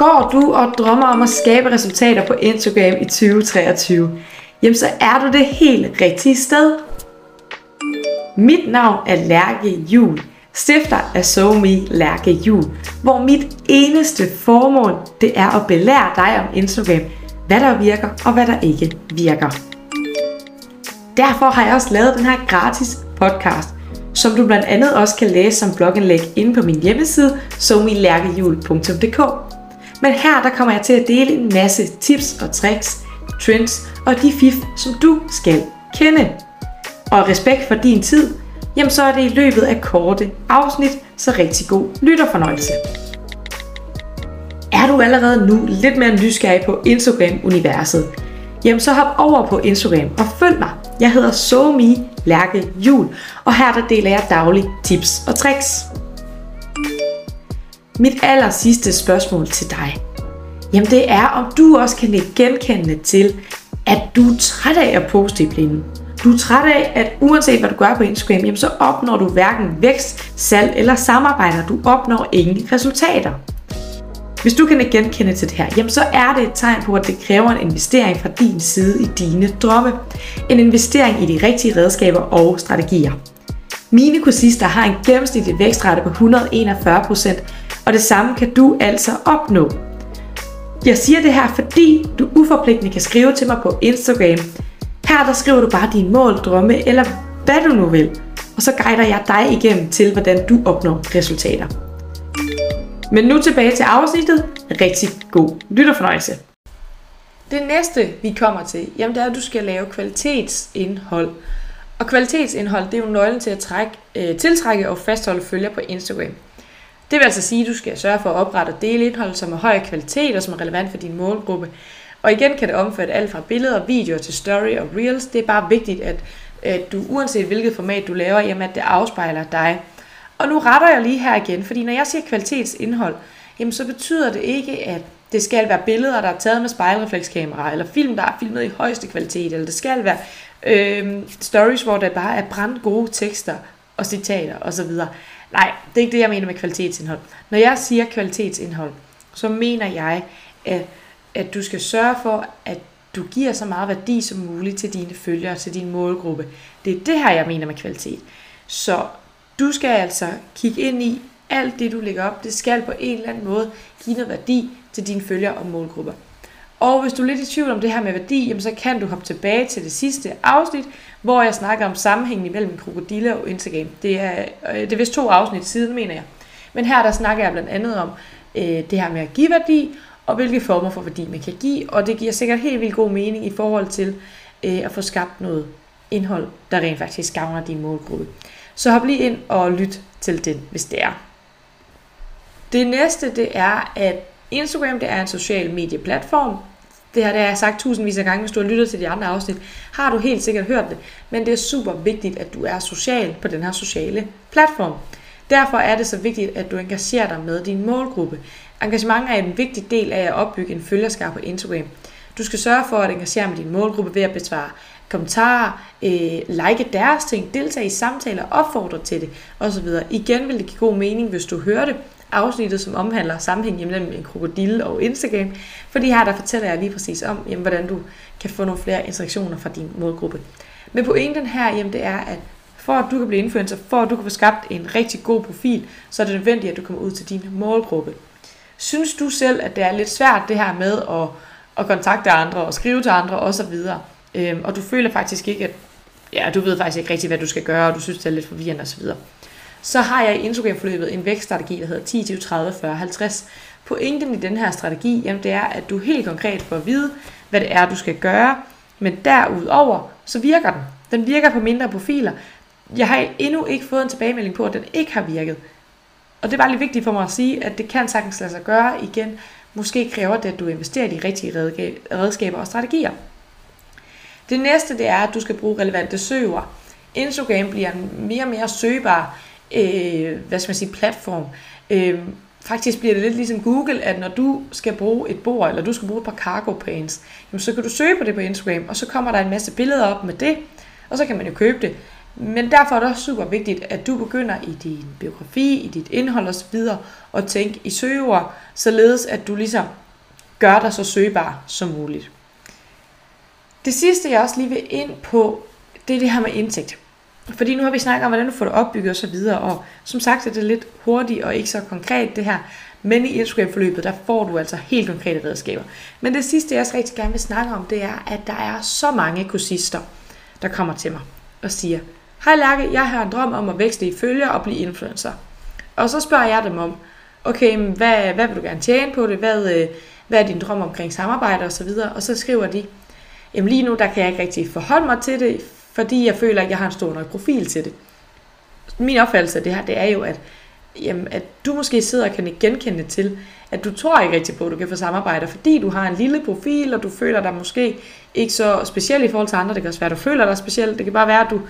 Går du og drømmer om at skabe resultater på Instagram i 2023, jamen så er du det helt rigtige sted. Mit navn er Lærke Jul, stifter af SoMe Lærke Jul, hvor mit eneste formål det er at belære dig om Instagram, hvad der virker og hvad der ikke virker. Derfor har jeg også lavet den her gratis podcast, som du blandt andet også kan læse som blogindlæg inde på min hjemmeside somilærkehjul.dk. Men her der kommer jeg til at dele en masse tips og tricks, trends og de fif, som du skal kende. Og respekt for din tid, jamen så er det i løbet af korte afsnit, så rigtig god lytterfornøjelse. Er du allerede nu lidt mere nysgerrig på Instagram-universet, jamen så hop over på Instagram og følg mig. Jeg hedder SoMe Lærke Jul, og her der deler jeg daglige tips og tricks. Mit aller sidste spørgsmål til dig, jamen det er, om du også kan genkende til, at du er træt af at poste i blinden. Du er træt af, at uanset hvad du gør på Instagram, jamen så opnår du hverken vækst, salg eller samarbejder. Du opnår ingen resultater. Hvis du kan genkende til det her, jamen så er det et tegn på, at det kræver en investering fra din side i dine drømme. En investering i de rigtige redskaber og strategier. Mine kursister har en gennemsnitlig vækstrate på 141%, og det samme kan du altså opnå. Jeg siger det her, fordi du uforpligtende kan skrive til mig på Instagram. Her der skriver du bare dine mål, drømme eller hvad du nu vil. Og så guider jeg dig igennem til, hvordan du opnår resultater. Men nu tilbage til afsnittet. Rigtig god lytterfornøjelse. Det næste, vi kommer til, jamen det er, at du skal lave kvalitetsindhold. Og kvalitetsindhold, det er jo nøglen til at trække, øh, tiltrække og fastholde følgere på Instagram. Det vil altså sige, at du skal sørge for at oprette og dele indhold, som er høj kvalitet og som er relevant for din målgruppe. Og igen kan det omfatte alt fra billeder, videoer til story og reels. Det er bare vigtigt, at, at du uanset hvilket format du laver, jamen at det afspejler dig. Og nu retter jeg lige her igen, fordi når jeg siger kvalitetsindhold, jamen så betyder det ikke, at det skal være billeder, der er taget med spejlreflekskamera, eller film, der er filmet i højeste kvalitet, eller det skal være øh, stories, hvor der bare er brændt gode tekster og citater osv. Nej, det er ikke det, jeg mener med kvalitetsindhold. Når jeg siger kvalitetsindhold, så mener jeg, at, at du skal sørge for, at du giver så meget værdi som muligt til dine følgere, til din målgruppe. Det er det her, jeg mener med kvalitet. Så du skal altså kigge ind i alt det, du lægger op. Det skal på en eller anden måde give noget værdi til dine følgere og målgrupper. Og hvis du er lidt i tvivl om det her med værdi, jamen så kan du hoppe tilbage til det sidste afsnit, hvor jeg snakker om sammenhængen mellem krokodille og Instagram. Det er, øh, det er vist to afsnit siden, mener jeg. Men her der snakker jeg blandt andet om øh, det her med at give værdi, og hvilke former for værdi man kan give. Og det giver sikkert helt vildt god mening i forhold til øh, at få skabt noget indhold, der rent faktisk gavner din målgruppe. Så hop lige ind og lyt til den, hvis det er. Det næste, det er, at Instagram det er en social medieplatform. Det her det har jeg sagt tusindvis af gange, hvis du har lyttet til de andre afsnit. Har du helt sikkert hørt det. Men det er super vigtigt, at du er social på den her sociale platform. Derfor er det så vigtigt, at du engagerer dig med din målgruppe. Engagement er en vigtig del af at opbygge en følgerskab på Instagram. Du skal sørge for at engagere med din målgruppe ved at besvare kommentarer, øh, like deres ting, deltage i samtaler, opfordre til det osv. Igen vil det give god mening, hvis du hører det afsnittet, som omhandler sammenhængen mellem en krokodille og Instagram. Fordi her der fortæller jeg lige præcis om, jamen, hvordan du kan få nogle flere interaktioner fra din målgruppe. Men pointen her, jamen, det er, at for at du kan blive influencer, for at du kan få skabt en rigtig god profil, så er det nødvendigt, at du kommer ud til din målgruppe. Synes du selv, at det er lidt svært det her med at, at kontakte andre og skrive til andre osv., øhm, og du føler faktisk ikke, at ja, du ved faktisk ikke rigtig, hvad du skal gøre, og du synes, det er lidt forvirrende osv., så har jeg i Instagram-forløbet en vækststrategi, der hedder 10, 20, 30, 40, 50. Pointen i den her strategi, jamen det er, at du helt konkret får at vide, hvad det er, du skal gøre, men derudover, så virker den. Den virker på mindre profiler. Jeg har endnu ikke fået en tilbagemelding på, at den ikke har virket. Og det er bare lige vigtigt for mig at sige, at det kan sagtens lade sig gøre igen. Måske kræver det, at du investerer i de rigtige redskaber og strategier. Det næste, det er, at du skal bruge relevante søger. Instagram bliver mere og mere søgbar øh, hvad skal man sige, platform. Øh, faktisk bliver det lidt ligesom Google, at når du skal bruge et bord, eller du skal bruge et par cargo pants, jamen så kan du søge på det på Instagram, og så kommer der en masse billeder op med det, og så kan man jo købe det. Men derfor er det også super vigtigt, at du begynder i din biografi, i dit indhold osv. at tænke i søgeord, således at du ligesom gør dig så søgbar som muligt. Det sidste, jeg også lige vil ind på, det er det her med indtægt. Fordi nu har vi snakket om, hvordan du får det opbygget osv., og som sagt er det lidt hurtigt og ikke så konkret det her, men i Instagram-forløbet, der får du altså helt konkrete redskaber. Men det sidste, jeg også rigtig gerne vil snakke om, det er, at der er så mange kursister, der kommer til mig og siger, Hej Lærke, jeg har en drøm om at vækste i følger og blive influencer. Og så spørger jeg dem om, okay, hvad, hvad vil du gerne tjene på det? Hvad, øh, hvad er din drøm omkring samarbejde og så videre? Og så skriver de, jamen lige nu, der kan jeg ikke rigtig forholde mig til det, fordi jeg føler, at jeg har en stor nok profil til det. Min opfattelse af det her, det er jo, at, jamen, at du måske sidder og kan genkende til, at du tror ikke rigtig på, at du kan få samarbejder, fordi du har en lille profil, og du føler dig måske ikke så speciel i forhold til andre. Det kan også være, at du føler dig speciel. Det kan bare være, at du,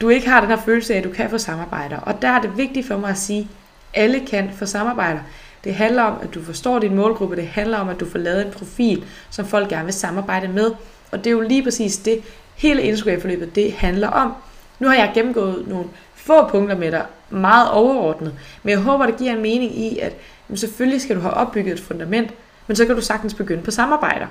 du ikke har den her følelse af, at du kan få samarbejder. Og der er det vigtigt for mig at sige, at alle kan få samarbejder. Det handler om, at du forstår din målgruppe. Det handler om, at du får lavet en profil, som folk gerne vil samarbejde med. Og det er jo lige præcis det, hele Instagram-forløbet det handler om. Nu har jeg gennemgået nogle få punkter med dig, meget overordnet, men jeg håber, det giver en mening i, at jamen, selvfølgelig skal du have opbygget et fundament, men så kan du sagtens begynde på samarbejder.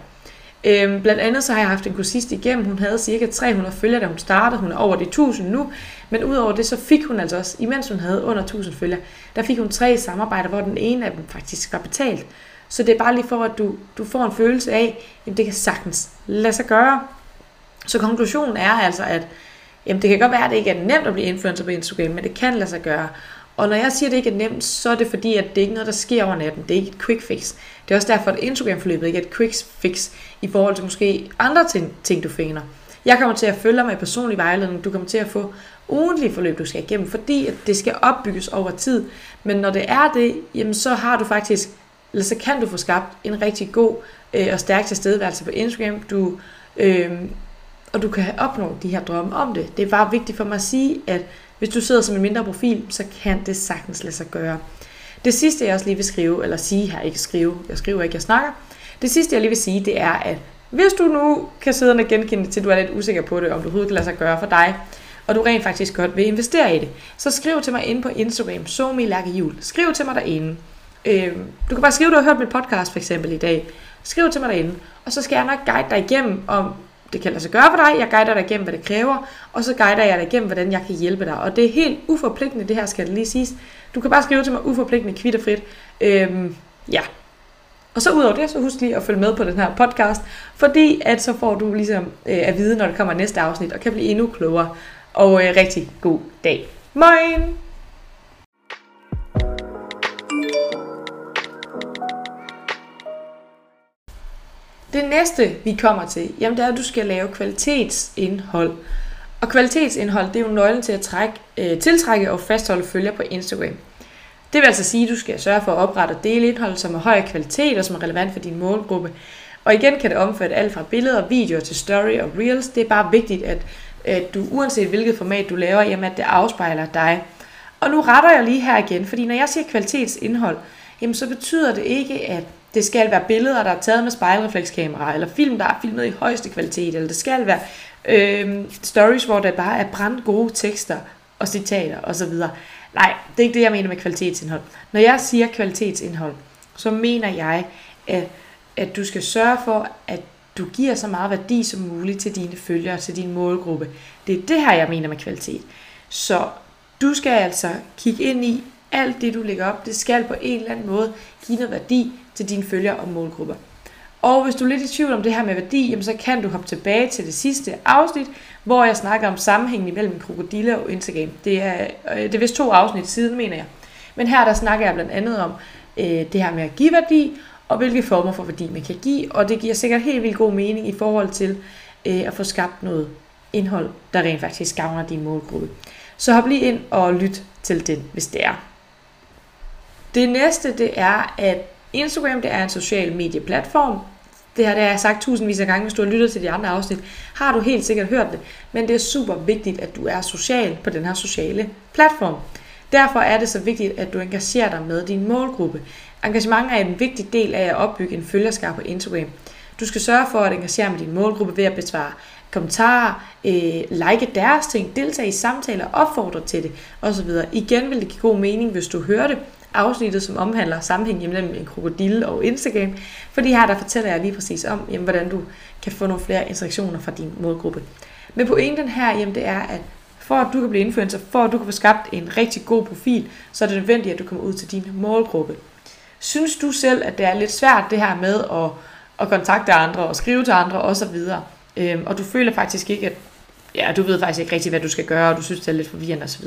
Øhm, blandt andet så har jeg haft en kursist igennem, hun havde cirka 300 følgere, da hun startede, hun er over de 1000 nu, men udover det, så fik hun altså også, imens hun havde under 1000 følgere, der fik hun tre samarbejder, hvor den ene af dem faktisk var betalt. Så det er bare lige for, at du, du får en følelse af, at det kan sagtens lade sig gøre. Så konklusionen er altså, at jamen det kan godt være, at det ikke er nemt at blive influencer på Instagram, men det kan lade sig gøre. Og når jeg siger, at det ikke er nemt, så er det fordi, at det ikke er noget, der sker over natten. Det er ikke et quick fix. Det er også derfor, at Instagram-forløbet ikke er et quick fix i forhold til måske andre ting, ting du finder. Jeg kommer til at følge mig i personlig vejledning. Du kommer til at få ugentlige forløb, du skal igennem, fordi at det skal opbygges over tid. Men når det er det, jamen så har du faktisk, eller så kan du få skabt en rigtig god øh, og stærk tilstedeværelse på Instagram. Du, øh, og du kan opnå de her drømme om det. Det er bare vigtigt for mig at sige, at hvis du sidder som en mindre profil, så kan det sagtens lade sig gøre. Det sidste, jeg også lige vil skrive, eller sige her, ikke skrive, jeg skriver ikke, jeg snakker. Det sidste, jeg lige vil sige, det er, at hvis du nu kan sidde og genkende til, at du er lidt usikker på det, om du overhovedet kan lade sig gøre for dig, og du rent faktisk godt vil investere i det, så skriv til mig inde på Instagram, Somi Jul. Skriv til mig derinde. Øh, du kan bare skrive, at du har hørt min podcast for eksempel i dag. Skriv til mig derinde, og så skal jeg nok guide dig igennem, om det kan lade sig gøre for dig, jeg guider dig igennem, hvad det kræver, og så guider jeg dig igennem, hvordan jeg kan hjælpe dig. Og det er helt uforpligtende, det her skal det lige siges. Du kan bare skrive til mig uforpligtende, kvitterfrit. Øhm, ja. Og så udover det, så husk lige at følge med på den her podcast, fordi at så får du ligesom øh, at vide, når der kommer næste afsnit, og kan blive endnu klogere. Og øh, rigtig god dag. Moin! Det næste, vi kommer til, jamen det er, at du skal lave kvalitetsindhold. Og kvalitetsindhold, det er jo nøglen til at trække, øh, tiltrække og fastholde følger på Instagram. Det vil altså sige, at du skal sørge for at oprette og dele indhold, som er høj kvalitet og som er relevant for din målgruppe. Og igen kan det omfatte alt fra billeder, videoer til story og reels. Det er bare vigtigt, at, at du uanset hvilket format du laver, jamen at det afspejler dig. Og nu retter jeg lige her igen, fordi når jeg siger kvalitetsindhold, jamen så betyder det ikke, at det skal være billeder, der er taget med spejlreflekskamera, eller film, der er filmet i højeste kvalitet, eller det skal være øh, stories, hvor der bare er brændt gode tekster og citater osv. Nej, det er ikke det, jeg mener med kvalitetsindhold. Når jeg siger kvalitetsindhold, så mener jeg, at, at du skal sørge for, at du giver så meget værdi som muligt til dine følgere, til din målgruppe. Det er det her, jeg mener med kvalitet. Så du skal altså kigge ind i alt det, du lægger op. Det skal på en eller anden måde give noget værdi til dine følgere og målgrupper. Og hvis du er lidt i tvivl om det her med værdi, jamen så kan du hoppe tilbage til det sidste afsnit, hvor jeg snakker om sammenhængen mellem krokodille og Instagram. Det er, øh, det er vist to afsnit siden, mener jeg. Men her der snakker jeg blandt andet om øh, det her med at give værdi, og hvilke former for værdi man kan give. Og det giver sikkert helt vildt god mening i forhold til øh, at få skabt noget indhold, der rent faktisk gavner din målgruppe. Så hop lige ind og lyt til den, hvis det er. Det næste, det er, at Instagram det er en social medieplatform. Det her det har jeg sagt tusindvis af gange, hvis du har lyttet til de andre afsnit. Har du helt sikkert hørt det. Men det er super vigtigt, at du er social på den her sociale platform. Derfor er det så vigtigt, at du engagerer dig med din målgruppe. Engagement er en vigtig del af at opbygge en følgerskab på Instagram. Du skal sørge for at engagere med din målgruppe ved at besvare kommentarer, øh, like deres ting, deltage i samtaler, opfordre til det osv. Igen vil det give god mening, hvis du hører det, afsnittet, som omhandler sammenhæng mellem en krokodille og Instagram, fordi her der fortæller jeg lige præcis om, jamen, hvordan du kan få nogle flere interaktioner fra din målgruppe. Men pointen her, jamen, det er, at for at du kan blive influencer, for at du kan få skabt en rigtig god profil, så er det nødvendigt, at du kommer ud til din målgruppe. Synes du selv, at det er lidt svært det her med at, at kontakte andre og skrive til andre osv., øhm, og du føler faktisk ikke, at ja, du ved faktisk ikke rigtig, hvad du skal gøre, og du synes, det er lidt forvirrende osv.,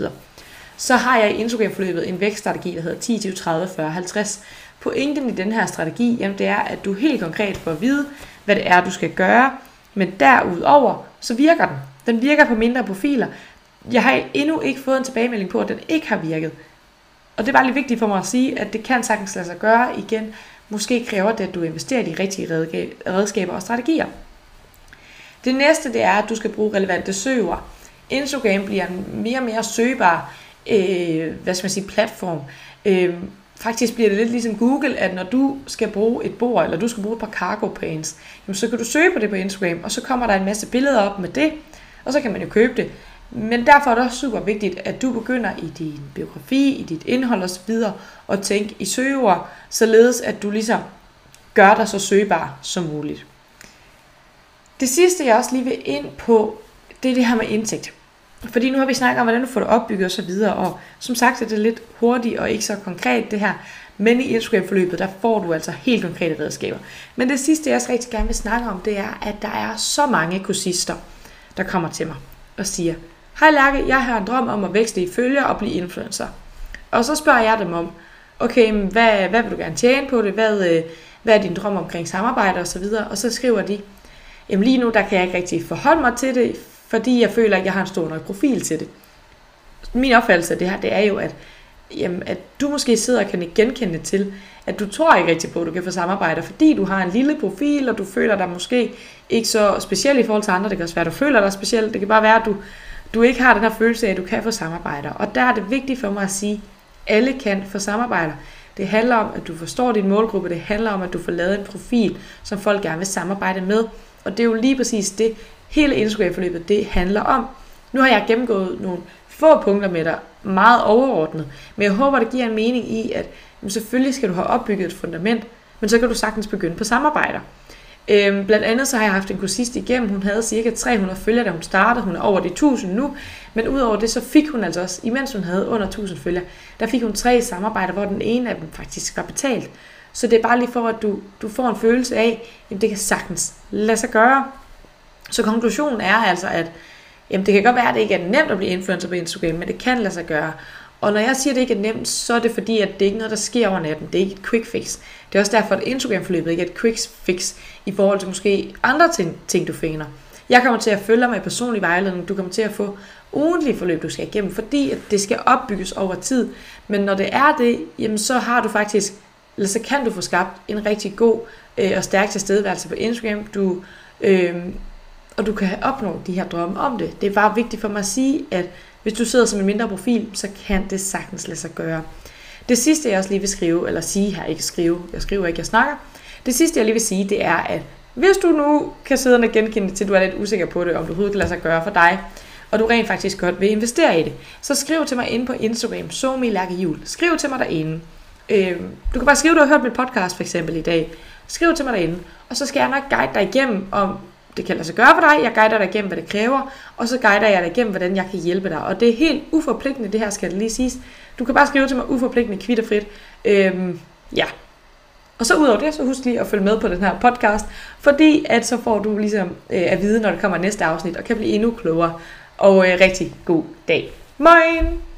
så har jeg i Instagram-forløbet en vækststrategi, der hedder 10, 20, 30, 40, 50. Pointen i den her strategi, jamen det er, at du helt konkret får at vide, hvad det er, du skal gøre, men derudover, så virker den. Den virker på mindre profiler. Jeg har endnu ikke fået en tilbagemelding på, at den ikke har virket. Og det er bare lidt vigtigt for mig at sige, at det kan sagtens lade sig gøre igen. Måske kræver det, at du investerer i de rigtige redskaber og strategier. Det næste, det er, at du skal bruge relevante søger. Instagram bliver mere og mere søgbar øh, hvad skal man sige, platform. Øh, faktisk bliver det lidt ligesom Google, at når du skal bruge et bord, eller du skal bruge et par cargo pants, jamen så kan du søge på det på Instagram, og så kommer der en masse billeder op med det, og så kan man jo købe det. Men derfor er det også super vigtigt, at du begynder i din biografi, i dit indhold osv. at tænke i søgeord, således at du ligesom gør dig så søgbar som muligt. Det sidste, jeg også lige vil ind på, det er det her med indtægt. Fordi nu har vi snakket om, hvordan du får det opbygget osv., og, og som sagt er det lidt hurtigt og ikke så konkret det her, men i Instagram-forløbet, der får du altså helt konkrete redskaber. Men det sidste, jeg også rigtig gerne vil snakke om, det er, at der er så mange kursister, der kommer til mig og siger, Hej Lærke, jeg har en drøm om at vækste i følger og blive influencer. Og så spørger jeg dem om, okay, hvad, hvad vil du gerne tjene på det? Hvad, øh, hvad er din drøm omkring samarbejde og så videre? Og så skriver de, jamen lige nu, der kan jeg ikke rigtig forholde mig til det, fordi jeg føler, at jeg har en stor nok profil til det. Min opfattelse af det her, det er jo, at, jamen, at du måske sidder og kan genkende til, at du tror ikke rigtig på, at du kan få samarbejder, fordi du har en lille profil, og du føler dig måske ikke så speciel i forhold til andre. Det kan også være, at du føler dig speciel. Det kan bare være, at du, du ikke har den her følelse af, at du kan få samarbejder. Og der er det vigtigt for mig at sige, at alle kan få samarbejder. Det handler om, at du forstår din målgruppe. Det handler om, at du får lavet en profil, som folk gerne vil samarbejde med. Og det er jo lige præcis det, hele Instagram-forløbet det handler om. Nu har jeg gennemgået nogle få punkter med dig, meget overordnet, men jeg håber, det giver en mening i, at jamen, selvfølgelig skal du have opbygget et fundament, men så kan du sagtens begynde på samarbejder. Øhm, blandt andet så har jeg haft en kursist igennem, hun havde cirka 300 følgere, da hun startede, hun er over de 1000 nu, men udover det, så fik hun altså også, imens hun havde under 1000 følgere, der fik hun tre samarbejder, hvor den ene af dem faktisk var betalt. Så det er bare lige for, at du, du får en følelse af, at det kan sagtens lade sig gøre. Så konklusionen er altså, at jamen, det kan godt være, at det ikke er nemt at blive influencer på Instagram, men det kan lade sig gøre. Og når jeg siger, at det ikke er nemt, så er det fordi, at det ikke er noget, der sker over natten. Det er ikke et quick fix. Det er også derfor, at Instagram-forløbet ikke er et quick fix i forhold til måske andre ting, ting du finder. Jeg kommer til at følge med personlig vejledning. Du kommer til at få ugentlige forløb, du skal igennem, fordi at det skal opbygges over tid. Men når det er det, jamen så har du faktisk, eller så kan du få skabt en rigtig god øh, og stærk tilstedeværelse på Instagram. Du øh, og du kan opnå de her drømme om det. Det er bare vigtigt for mig at sige, at hvis du sidder som en mindre profil, så kan det sagtens lade sig gøre. Det sidste, jeg også lige vil skrive, eller sige her, ikke skrive, jeg skriver ikke, jeg snakker. Det sidste, jeg lige vil sige, det er, at hvis du nu kan sidde og genkende til, at du er lidt usikker på det, om du overhovedet kan lade sig gøre for dig, og du rent faktisk godt vil investere i det, så skriv til mig inde på Instagram, Somi Jul. Skriv til mig derinde. Øh, du kan bare skrive, at du har hørt mit podcast for eksempel i dag. Skriv til mig derinde, og så skal jeg nok guide dig igennem, om det kan lade sig gøre for dig, jeg guider dig igennem, hvad det kræver, og så guider jeg dig igennem, hvordan jeg kan hjælpe dig. Og det er helt uforpligtende, det her skal det lige siges. Du kan bare skrive til mig uforpligtende, kvitterfrit. Øhm, ja. Og så udover det, så husk lige at følge med på den her podcast, fordi at så får du ligesom øh, at vide, når der kommer næste afsnit, og kan blive endnu klogere. Og øh, rigtig god dag. Moin!